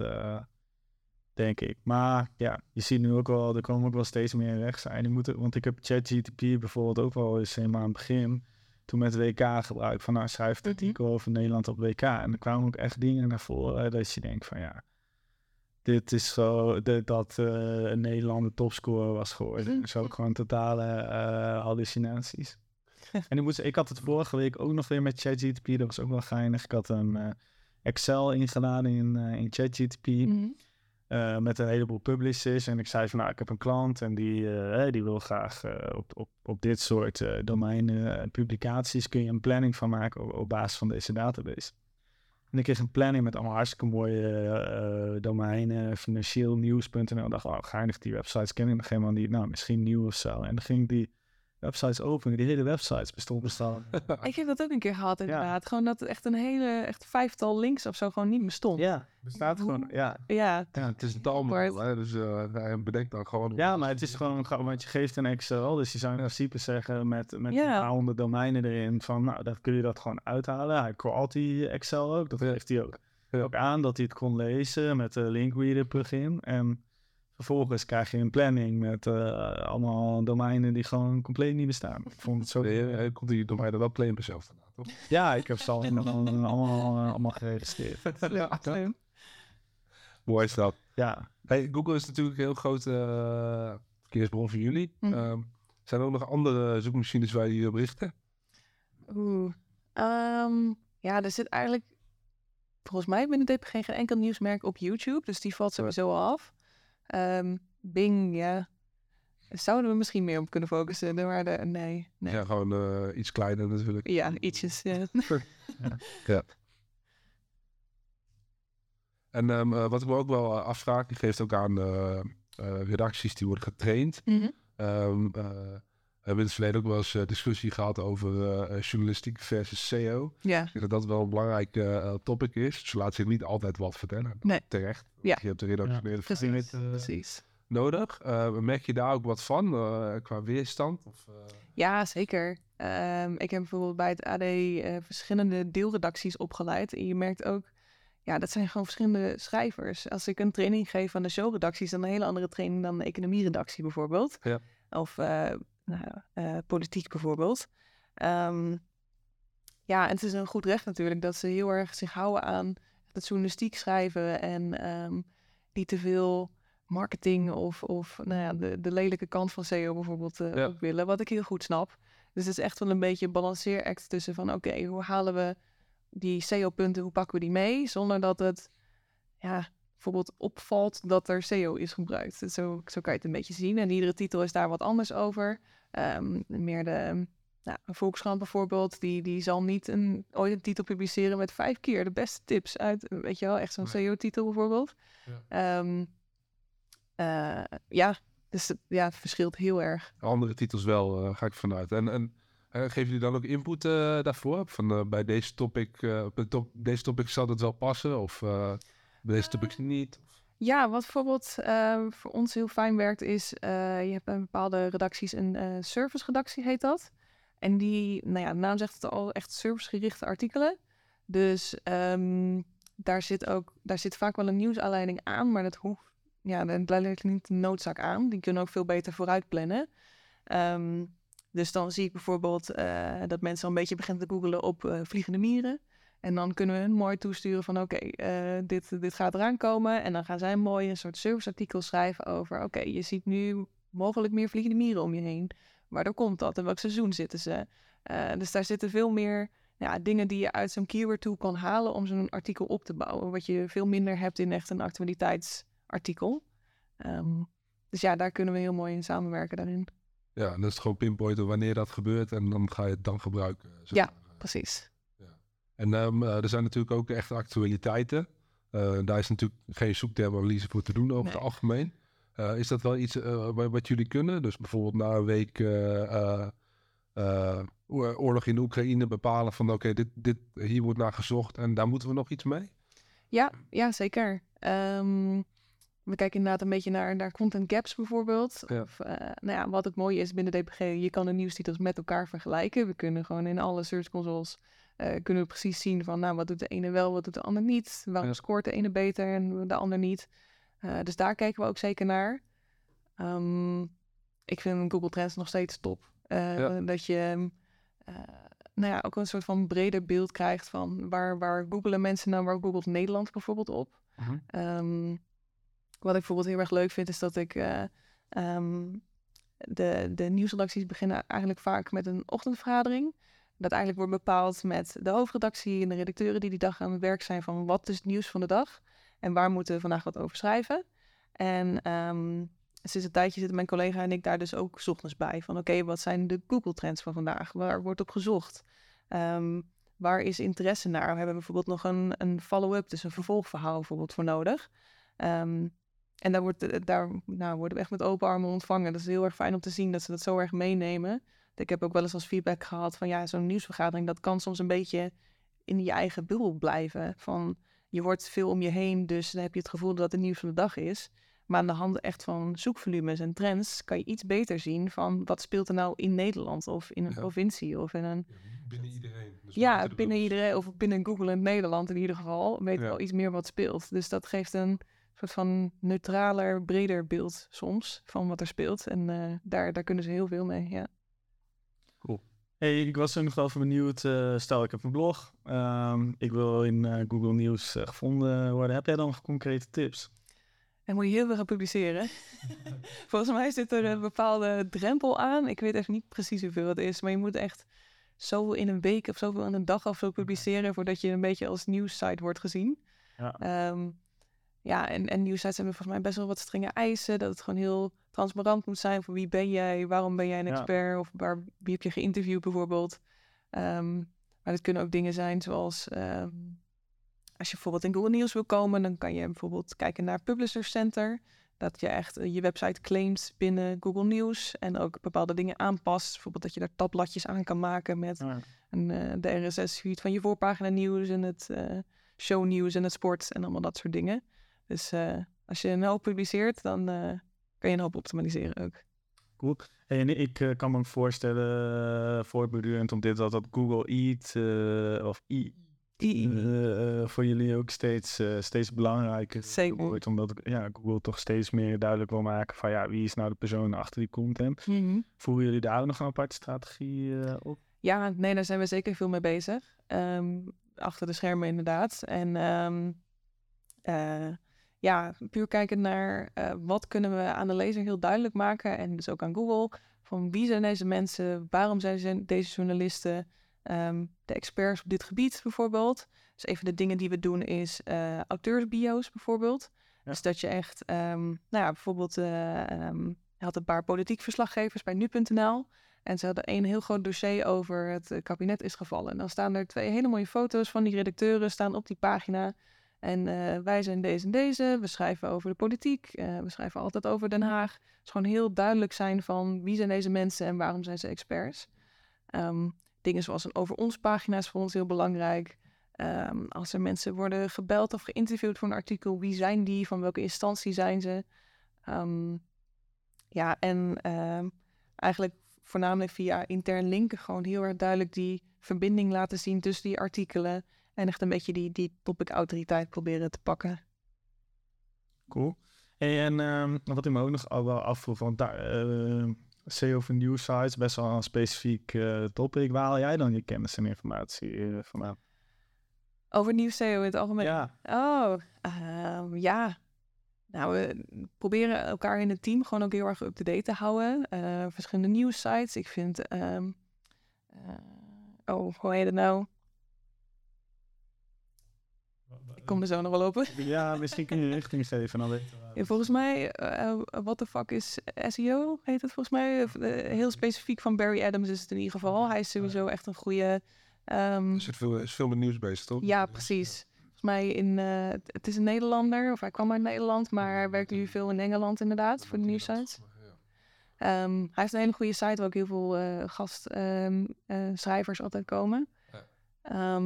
denk ik. Maar ja, je ziet nu ook wel, er komen ook wel steeds meer rechts zijn. Die moeten, want ik heb ChatGTP bijvoorbeeld ook wel eens helemaal aan het begin, toen met WK gebruikt, van nou schrijf het Mhm. artikel over Nederland op WK. En er kwamen ook echt dingen naar voren dat je denkt van ja, dit is zo, de- dat eh, een Nederlander topscorer was geworden. Mhm. Zo gewoon totale eh, hallucinaties. en ik, moest, ik had het vorige week ook nog weer met ChatGTP, dat was ook wel geinig. Ik had een eh, Excel ingeladen in, in ChatGTP Mhm. met een heleboel publishers. En ik zei van nou, ik heb een klant en die, die wil graag op, op, op dit soort domeinen en publicaties kun je een planning van maken op, op basis van deze database. En ik kreeg een planning met allemaal hartstikke mooie eh, eh, domeinen, financieel nieuws.nl. Ik dacht, oh, geinig, die websites ken ik nog helemaal niet. Nou, misschien nieuw of zo. En dan ging die websites openen. Die hele websites bestonden bestaan. Ik heb dat ook een keer gehad Ja. inderdaad. Gewoon dat echt een hele, echt vijftal links of zo gewoon niet bestond. ja, bestaat gewoon. Ja, Ja, Ja, het is een taalmodel, hè, dus eh, hij bedenkt dan gewoon... Ja, maar het is gewoon, want je geeft een Excel, dus je zou in principe zeggen met, met Ja. een paar honderd domeinen erin van, nou, dat kun je dat gewoon uithalen. Hij crawlt die Excel ook, dat geeft hij ook, Ja. ook aan dat hij het kon lezen met de linkreader plugin. En vervolgens krijg je een planning met eh, allemaal domeinen die gewoon compleet niet bestaan. Ik vond het zo... Nee, komt die er wel claim zelf vandaan, toch? Ja, ik heb ze al allemaal, allemaal, eh, allemaal geregistreerd. ja, mooi is dat. Ja, Hey, Google is natuurlijk een heel grote eh, verkeersbron voor jullie. Mhm. Ehm, zijn er ook nog andere zoekmachines waar jullie op richten? Oeh. Ehm, ja, er zit eigenlijk volgens mij binnen DPG geen enkel nieuwsmerk op YouTube. Dus die valt sowieso al af. Ehm, Bing, ja. Zouden we misschien meer op kunnen focussen? Maar de, nee, nee. Ja, gewoon eh, iets kleiner natuurlijk. Ja, ietsjes. Ja. En ehm, eh, wat ik me ook wel eh, afvraag, die geeft ook aan redacties die worden getraind. Eh, we hebben in het verleden ook wel eens eh, discussie gehad over eh, eh, journalistiek versus SEO. ja. Ik denk dat dat wel een belangrijk topic is. Ze laat zich niet altijd wat vertellen. Nee. Terecht. Ja. Je hebt de redactionele vrijheid Precies. Precies. nodig. Eh, merk je daar ook wat van eh, qua weerstand? Of, eh, Ja, zeker. Ehm, ik heb bijvoorbeeld bij het AD eh, verschillende deelredacties opgeleid. En je merkt ook, ja, dat zijn gewoon verschillende schrijvers. Als ik een training geef aan de showredactie, is dat een hele andere training dan de economieredactie bijvoorbeeld. Ja. Of eh, nou, eh, politiek bijvoorbeeld. Ehm, ja, en het is een goed recht natuurlijk dat ze heel erg zich houden aan het journalistiek schrijven en ehm, niet te veel marketing of, of nou ja, de, de lelijke kant van SEO bijvoorbeeld eh, Ja. willen, wat ik heel goed snap. Dus het is echt wel een beetje een balanceeract tussen van oké, hoe halen we die SEO-punten, hoe pakken we die mee, zonder dat het ja, bijvoorbeeld opvalt dat er SEO is gebruikt. Zo, zo kan je het een beetje zien. En iedere titel is daar wat anders over. Ehm, meer de nou, een Volkskrant bijvoorbeeld, die, die zal niet een, ooit een titel publiceren met vijf keer de beste tips uit, weet je wel, echt zo'n Nee. SEO-titel bijvoorbeeld. Ja. ja, dus het- ja, het verschilt heel erg. andere titels wel, eh, ga ik vanuit. En, en eh, geven jullie dan ook input eh, daarvoor? Van eh, bij deze topic, eh, top, deze topic zal het wel passen? Of eh, bij deze topics niet? Ja, wat bijvoorbeeld eh, voor ons heel fijn werkt is, eh, je hebt bij bepaalde redacties een eh service-redactie heet dat. En die, nou ja, de naam zegt het al, echt servicegerichte artikelen. Dus ehm, daar zit ook, daar zit vaak wel een nieuwsaanleiding aan, maar dat hoeft, ja, dat leidt niet de noodzaak aan. Die kunnen ook veel beter vooruit plannen. Ehm, dus dan zie ik bijvoorbeeld eh, dat mensen al een beetje beginnen te googelen op vliegende mieren. En dan kunnen we hun mooi toesturen van oké, eh, dit, dit gaat eraan komen. En dan gaan zij mooi een soort serviceartikel schrijven over... oké, je ziet nu mogelijk meer vliegende mieren om je heen. Waardoor komt dat? In welk seizoen zitten ze? Eh, dus daar zitten veel meer ja, dingen die je uit zo'n keyword tool kan halen... om zo'n artikel op te bouwen. Wat je veel minder hebt in echt een actualiteitsartikel. Ehm, dus ja, daar kunnen we heel mooi in samenwerken daarin. Ja, en dan is gewoon pinpointen wanneer dat gebeurt en dan ga je het dan gebruiken. zeg Ja. Precies. En eh, er zijn natuurlijk ook echt actualiteiten. Eh, daar is natuurlijk geen zoektermanalyse voor te doen over Nee. het algemeen. Eh, is dat wel iets wa- wat jullie kunnen? Dus bijvoorbeeld na een week oor- oorlog in de Oekraïne bepalen van oké, dit, dit, hier wordt naar gezocht en daar moeten we nog iets mee? Ja, ja zeker. Ehm, we kijken inderdaad een beetje naar, naar content gaps bijvoorbeeld. Ja. Of, nou ja, wat het mooie is binnen DPG, je kan de nieuwstitels met elkaar vergelijken. We kunnen gewoon in alle search consoles eh, kunnen we precies zien van, nou, wat doet de ene wel, wat doet de ander niet. Waarom Ja. scoort de ene beter en de ander niet. Eh, dus daar kijken we ook zeker naar. Ehm, ik vind Google Trends nog steeds top. Eh, Ja. Dat je ehm, eh, nou ja, ook een soort van breder beeld krijgt van waar, waar googelen mensen nou, waar googelt Nederland bijvoorbeeld op. Mhm. Ehm, wat ik bijvoorbeeld heel erg leuk vind, is dat ik de, de nieuwsredacties beginnen eigenlijk vaak met een ochtendvergadering. Dat eigenlijk wordt bepaald met de hoofdredactie en de redacteuren die die dag aan het werk zijn van wat is het nieuws van de dag en waar moeten we vandaag wat over schrijven. En ehm, sinds een tijdje zitten mijn collega en ik daar dus ook ochtends bij. Van oké, wat zijn de Google Trends van vandaag? Waar wordt op gezocht? Ehm, waar is interesse naar? We hebben bijvoorbeeld nog een, een follow-up, dus een vervolgverhaal bijvoorbeeld voor nodig. Ehm, en daar, wordt, eh, daar nou, worden we echt met open armen ontvangen. Dat is heel erg fijn om te zien dat ze dat zo erg meenemen. Ik heb ook wel eens als feedback gehad van ja, zo'n nieuwsvergadering, dat kan soms een beetje in je eigen bubbel blijven. Van je hoort veel om je heen, dus dan heb je het gevoel dat het nieuws van de dag is. Maar aan de hand echt van zoekvolumes en trends kan je iets beter zien van wat speelt er nou in Nederland of in een Ja. provincie of in een Binnen iedereen. Dus ja, binnen iedereen, of binnen Google in Nederland in ieder geval, weet Ja. wel iets meer wat speelt. Dus dat geeft een soort van neutraler, breder beeld soms van wat er speelt. En eh, daar, daar kunnen ze heel veel mee, ja. Hey, ik was ook nog wel even benieuwd. eh, stel, ik heb een blog. Ehm, ik wil in eh, Google Nieuws eh, gevonden worden. Heb jij dan nog concrete tips? En moet je heel veel gaan publiceren. Volgens mij zit er een bepaalde drempel aan. Ik weet even niet precies hoeveel het is, maar je moet echt zoveel in een week of zoveel in een dag of zo publiceren voordat je een beetje als nieuwssite wordt gezien. Ja. Ehm, ja, en, en nieuwsites hebben volgens mij best wel wat strenge eisen. Dat het gewoon heel transparant moet zijn. Van wie ben jij? Waarom ben jij een Ja. expert? Of waar, wie heb je geïnterviewd bijvoorbeeld? Ehm, maar het kunnen ook dingen zijn zoals... ehm, als je bijvoorbeeld in Google Nieuws wil komen... dan kan je bijvoorbeeld kijken naar Publisher Center. Dat je echt eh, je website claimt binnen Google Nieuws. En ook bepaalde dingen aanpast. Bijvoorbeeld dat je daar tabbladjes aan kan maken met Ja. een, eh, de RSS-feed van je voorpagina nieuws en het eh, shownieuws en het sport en allemaal dat soort dingen. Dus eh, als je een hoop publiceert, dan eh, kan je een hoop optimaliseren ook. Cool. En ik eh, kan me voorstellen, uh, voortbedurend op dit, dat dat Google Eat of eh, eh, voor jullie ook steeds, eh, steeds belangrijker Zeker. wordt. Omdat ja, Google toch steeds meer duidelijk wil maken van ja, wie is nou de persoon achter die content. Voeren jullie daar ook nog een aparte strategie op? Ja, nee, daar zijn we zeker veel mee bezig. Ehm, achter de schermen inderdaad. En ehm, eh, ja, puur kijken naar eh, wat kunnen we aan de lezer heel duidelijk maken. En dus ook aan Google. Van wie zijn deze mensen? Waarom zijn ze deze journalisten? Ehm, de experts op dit gebied bijvoorbeeld. Dus een van de dingen die we doen is eh auteursbio's bijvoorbeeld. Ja. Dus dat je echt, ehm, nou ja, bijvoorbeeld, ehm, je had een paar politiek verslaggevers bij nu.nl. En ze hadden een heel groot dossier over het kabinet is gevallen. En dan staan er twee hele mooie foto's van die redacteuren staan op die pagina. En eh, wij zijn deze en deze. We schrijven over de politiek. eh, we schrijven altijd over Den Haag. Is gewoon heel duidelijk zijn van wie zijn deze mensen en waarom zijn ze experts. Ehm, dingen zoals een over ons pagina is voor ons heel belangrijk. Ehm, als er mensen worden gebeld of geïnterviewd voor een artikel, wie zijn die? Van welke instantie zijn ze? Ehm, ja, en eigenlijk voornamelijk via intern linken gewoon heel erg duidelijk die verbinding laten zien tussen die artikelen. En echt een beetje die, die topic-autoriteit proberen te pakken. Cool. Hey, en ehm, wat ik me ook nog al wel afvroeg, want daar, eh, SEO van nieuws sites, best wel een specifiek eh, topic. Waar haal jij dan je kennis en informatie eh, vandaan? Over nieuws SEO in het algemeen. Ja, Oh, ehm, ja. Nou, we proberen elkaar in het team gewoon ook heel erg up-to-date te houden. Verschillende nieuwssites. Ik vind... ehm, eh, oh, hoe heet het nou? Kom er zo nog wel op. Ja, misschien kun je een richting geven. Dan. Ja, volgens mij, eh what the fuck is SEO, heet het volgens mij. Eh, heel specifiek van Barry Adams is het in ieder geval. Hij is sowieso echt een goede... ehm, Er zit veel, is veel met nieuws bezig, toch? ja, precies. Volgens mij in, eh, het- is een Nederlander, of hij kwam uit Nederland, maar hij werkt nu veel in Engeland inderdaad, voor de nieuwsites. Ehm, hij heeft een hele goede site waar ook heel veel eh gastschrijvers altijd komen. Ja.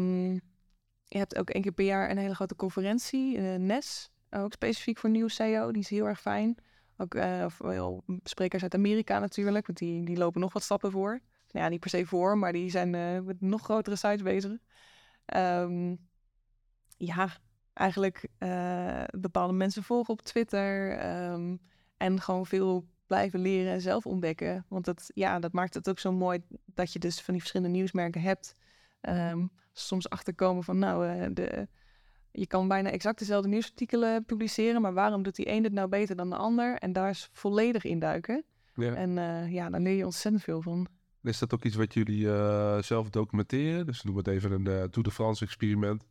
Je hebt ook één keer per jaar een hele grote conferentie, eh, NES, ook specifiek voor nieuw SEO. Die is heel erg fijn. Ook eh, veel sprekers uit Amerika natuurlijk, want die, die lopen nog wat stappen voor. Nou ja, niet per se voor, maar die zijn eh, met nog grotere sites bezig. Ehm, ja, eigenlijk bepaalde mensen volgen op Twitter. ehm, en gewoon veel blijven leren en zelf ontdekken. Want dat, ja, dat maakt het ook zo mooi dat je dus van die verschillende nieuwsmerken hebt. Ehm, soms achterkomen van, nou, eh, de, je kan bijna exact dezelfde nieuwsartikelen publiceren, maar waarom doet die een het nou beter dan de ander? En daar is volledig in duiken. Ja. En eh, ja, daar leer je ontzettend veel van. Is dat ook iets wat jullie eh, zelf documenteren? Dus noem het even een Tour de France experiment.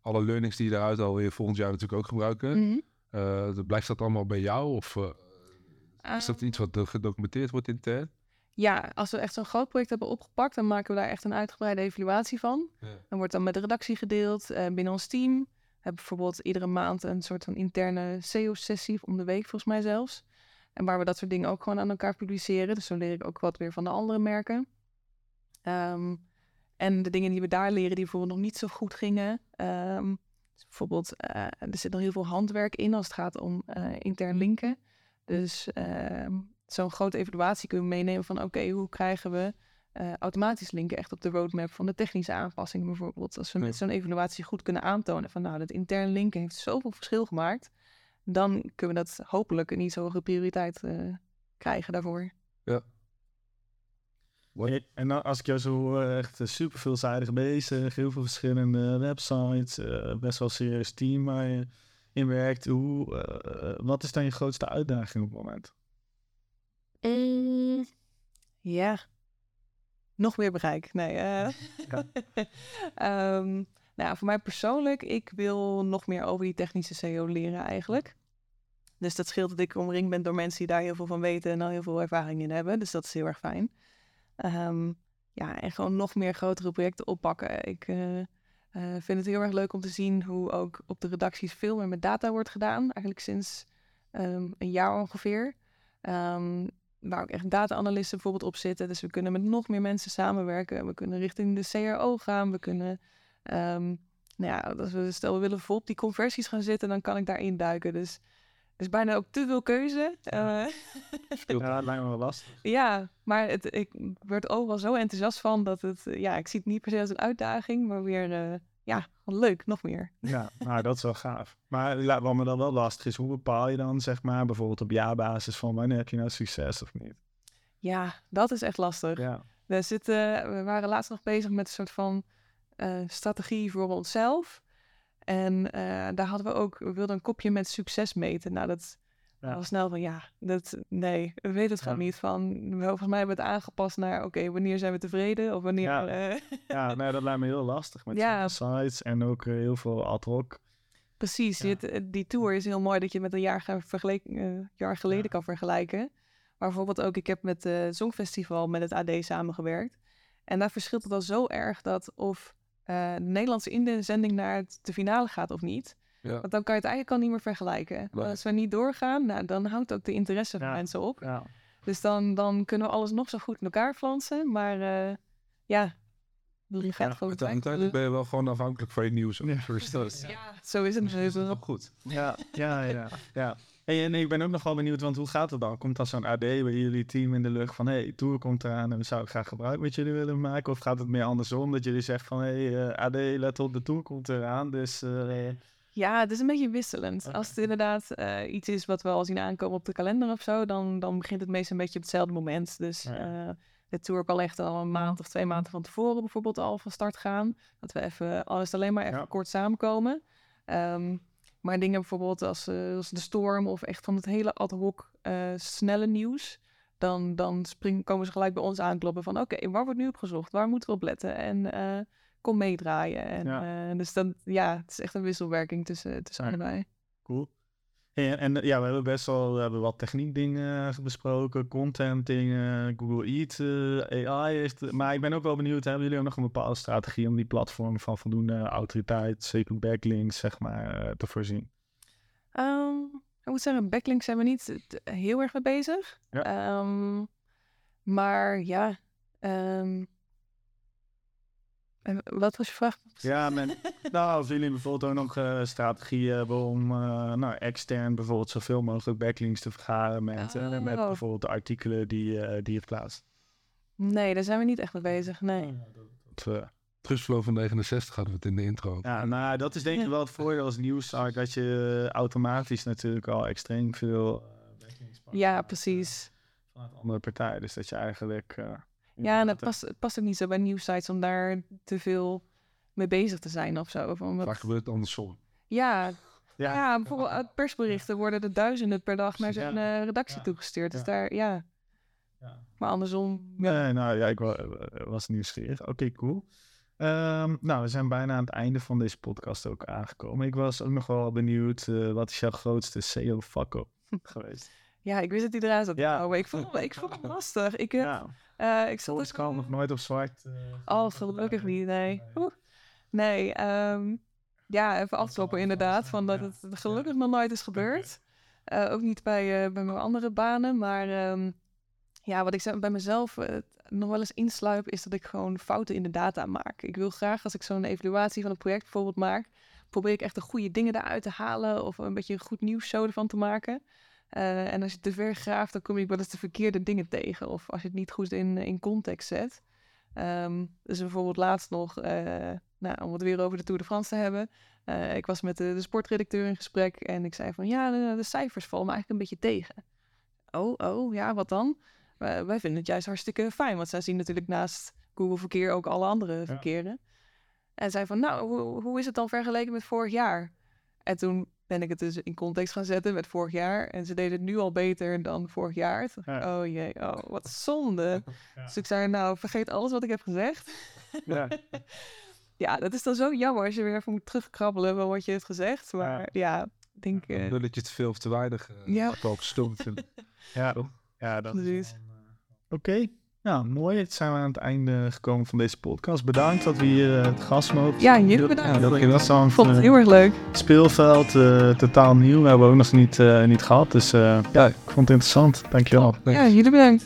Alle learnings die je daaruit alweer volgend jaar natuurlijk ook gebruiken. Mhm. Dat- blijft dat allemaal bij jou? Of is dat Ehm, iets wat gedocumenteerd wordt intern? Ja, als we echt zo'n groot project hebben opgepakt, dan maken we daar echt een uitgebreide evaluatie van. Ja. Dan wordt dan met de redactie gedeeld eh, binnen ons team. We hebben bijvoorbeeld iedere maand een soort van interne SEO-sessie, om de week volgens mij zelfs. En waar we dat soort dingen ook gewoon aan elkaar publiceren. Dus zo leer ik ook wat weer van de andere merken. Ehm, en de dingen die we daar leren, die bijvoorbeeld nog niet zo goed gingen. ehm, dus bijvoorbeeld, eh, er zit nog heel veel handwerk in als het gaat om eh, intern linken. Dus ehm, zo'n grote evaluatie kunnen we meenemen van oké, hoe krijgen we eh, automatisch linken echt op de roadmap van de technische aanpassingen bijvoorbeeld. Als we met zo'n evaluatie goed kunnen aantonen van nou, dat intern linken heeft zoveel verschil gemaakt, dan kunnen we dat hopelijk een iets hogere prioriteit eh, krijgen daarvoor. Hey, En dan, als ik jou zo hoor, echt eh, super veelzijdig bezig, heel veel verschillende websites, eh, best wel een serieus team waar je in werkt. Hoe, wat is dan je grootste uitdaging op het moment? Ja, nog meer bereik. Nee, eh. Ehm, nou, voor mij persoonlijk, ik wil nog meer over die technische SEO leren eigenlijk. Dus dat scheelt dat ik omringd ben door mensen die daar heel veel van weten en al heel veel ervaring in hebben. Dus dat is heel erg fijn. Ehm, ja, en gewoon nog meer grotere projecten oppakken. Ik eh, eh, vind het heel erg leuk om te zien hoe ook op de redacties veel meer met data wordt gedaan. Eigenlijk sinds ehm, een jaar ongeveer. Waar ook echt data-analysten bijvoorbeeld op zitten. Dus we kunnen met nog meer mensen samenwerken. We kunnen richting de CRO gaan. We kunnen, ehm, nou ja, als we, stel we willen vol op die conversies gaan zitten, dan kan ik daarin duiken. Dus er is bijna ook te veel keuze. Eh, Ja, dat lijkt me wel lastig. ja, maar het, ik word overal zo enthousiast van dat het, ja, ik zie het niet per se als een uitdaging, maar weer, eh, ja, leuk, nog meer. Ja, nou, dat is wel gaaf. Maar wat me dan wel lastig is, hoe bepaal je dan, zeg maar, bijvoorbeeld op jaarbasis van wanneer heb je nou succes of niet? Ja, dat is echt lastig. Ja, We, zitten, we waren laatst nog bezig met een soort van eh, strategie voor onszelf. En eh, daar hadden we ook, we wilden een kopje met succes meten. Nou, dat Ja. was snel van ja, dat, nee, we weten het gewoon Ja. niet. Van, volgens mij hebben we het aangepast naar, oké, wanneer zijn we tevreden? Of wanneer... Ja. eh, ja nee, dat lijkt me heel lastig met Ja. sites en ook eh, heel veel ad hoc. Precies, eh, die tour is heel mooi dat je met een jaar, eh, jaar geleden kan vergelijken. Maar bijvoorbeeld ook, ik heb met het Songfestival met het AD samengewerkt. En daar verschilt het al zo erg dat of de Nederlandse inzending naar het, de finale gaat of niet. Ja. Want dan kan je het eigenlijk al niet meer vergelijken. Nee. Als we niet doorgaan, nou, dan houdt ook de interesse van Ja. mensen op. Ja, Dus dan, dan kunnen we alles nog zo goed in elkaar flansen. Maar eh, ja, je gaat gewoon Uite- Uiteindelijk ben je wel gewoon afhankelijk van je nieuws. Ja. Dus dat zo is het. dat is wel goed. ja, ja, ja. ja. Hey, en ik ben ook nog wel benieuwd, want hoe gaat het dan? Komt dan zo'n AD bij jullie team in de lucht van, hey, Tour komt eraan en we zouden graag gebruik met jullie willen maken? Of gaat het meer andersom, dat jullie zeggen van, hey, eh, AD, let op, de Tour komt eraan, dus... eh, Ja, het is een beetje wisselend. Als het inderdaad eh, iets is wat we al zien aankomen op de kalender of zo, dan, dan begint het meestal een beetje op hetzelfde moment. Dus Ja. eh, de tour kan echt al een maand of twee maanden van tevoren bijvoorbeeld al van start gaan. Dat we even, al is het alleen maar even Ja. kort samenkomen. Ehm, maar dingen bijvoorbeeld als, eh, als de storm of echt van het hele ad hoc eh, snelle nieuws. Dan, dan spring, komen ze gelijk bij ons aankloppen van oké, waar wordt nu op gezocht? Waar moeten we op letten? En eh, kon meedraaien. En, Ja. eh, dus dan, ja, het is echt een wisselwerking tussen, tussen Ja. allebei. Cool. En, en ja, we hebben best wel we hebben wat techniek dingen besproken, content dingen, Google Eat, eh, AI. Heeft, maar ik ben ook wel benieuwd, hebben jullie ook nog een bepaalde strategie om die platform van voldoende autoriteit, zeker backlinks, zeg maar, eh, te voorzien? Ehm, ik moet zeggen, backlinks zijn we niet heel erg mee bezig. Ja. Ehm, maar ja, ehm, en wat was je vraag? Ja, men, nou, of jullie bijvoorbeeld ook nog eh strategieën hebben om eh, nou, extern bijvoorbeeld zoveel mogelijk backlinks te vergaren met, eh, met Oh. bijvoorbeeld de artikelen die, eh, die je plaatst. Nee, daar zijn we niet echt mee bezig. Nee. Dat, eh, Trustflow van 69 hadden we het in de intro. Ja, nou, dat is denk ik wel het voordeel als nieuwssite, dat je automatisch natuurlijk al extreem veel backlinks pakt Ja, precies. vanuit andere partijen. Dus dat je eigenlijk... Ja, en het past, het past ook niet zo bij nieuwsites om daar te veel mee bezig te zijn of zo. Van wat- Vaak gebeurt het andersom. Ja, Ja, ja. bijvoorbeeld uit persberichten worden er duizenden per dag naar zijn eh, redactie Ja. toegestuurd. Dus Ja. daar, ja. ja. Maar andersom, ja. Nee, nou ja, ik wa- was nieuwsgierig. Oké, cool. Ehm, nou, we zijn bijna aan het einde van deze podcast ook aangekomen. Ik was ook nog wel benieuwd, eh, wat is jouw grootste SEO-fuck-up geweest? Ja, ik wist dat hij eruit zat. Ja. Maar ik vond, hem- ik vond hem lastig. Ik, eh, Ja, eh, ik zat soms ook- kwam nog nooit op zwart. eh, Oh, gelukkig niet, nee. Oeh. Nee, ehm, ja, even afkloppen inderdaad, van dat Ja. het gelukkig nog nooit is gebeurd. Eh, ook niet bij, eh, bij mijn andere banen, maar ehm, ja, wat ik bij mezelf nog wel eens insluip, is dat ik gewoon fouten in de data maak. Ik wil graag, als ik zo'n evaluatie van een project bijvoorbeeld maak, probeer ik echt de goede dingen eruit te halen of een beetje een goed nieuwsshow ervan te maken. Eh, en als je te ver graaft, dan kom je wel eens de verkeerde dingen tegen. Of als je het niet goed in, in context zet. Ehm, dus bijvoorbeeld laatst nog, eh, nou, om het weer over de Tour de France te hebben. Eh, ik was met de, de sportredacteur in gesprek en ik zei van ja, de, de cijfers vallen me eigenlijk een beetje tegen. Oh, oh, ja, wat dan? Wij- vinden het juist hartstikke fijn, want zij zien natuurlijk naast Google Verkeer ook alle andere verkeren. En zei van, nou, hoe, hoe is het dan vergeleken met vorig jaar? En toen ben ik het dus in context gaan zetten met vorig jaar. En ze deden het nu al beter dan vorig jaar. Ik, Ja. Oh jee, oh, wat zonde. Dus ik zei, nou, vergeet alles wat ik heb gezegd. Ja. Ja, dat is dan zo jammer als je weer even moet terugkrabbelen van wat je hebt gezegd. Maar ja, ik denk... eh, Dan dat je te veel of te weinig uh, Ja. vindt. Ja, ja dat is Precies. eh, Nou mooi. Het zijn we aan het einde gekomen van deze podcast. Bedankt dat we hier eh, te gast mogen. Ja, jullie bedankt. Interessant. ik vond het eh, heel erg leuk. speelveld, eh, totaal nieuw. We hebben we ook nog niet, eh, niet gehad. Dus eh, ja, ik vond het interessant. Dankjewel. Ja, jullie bedankt.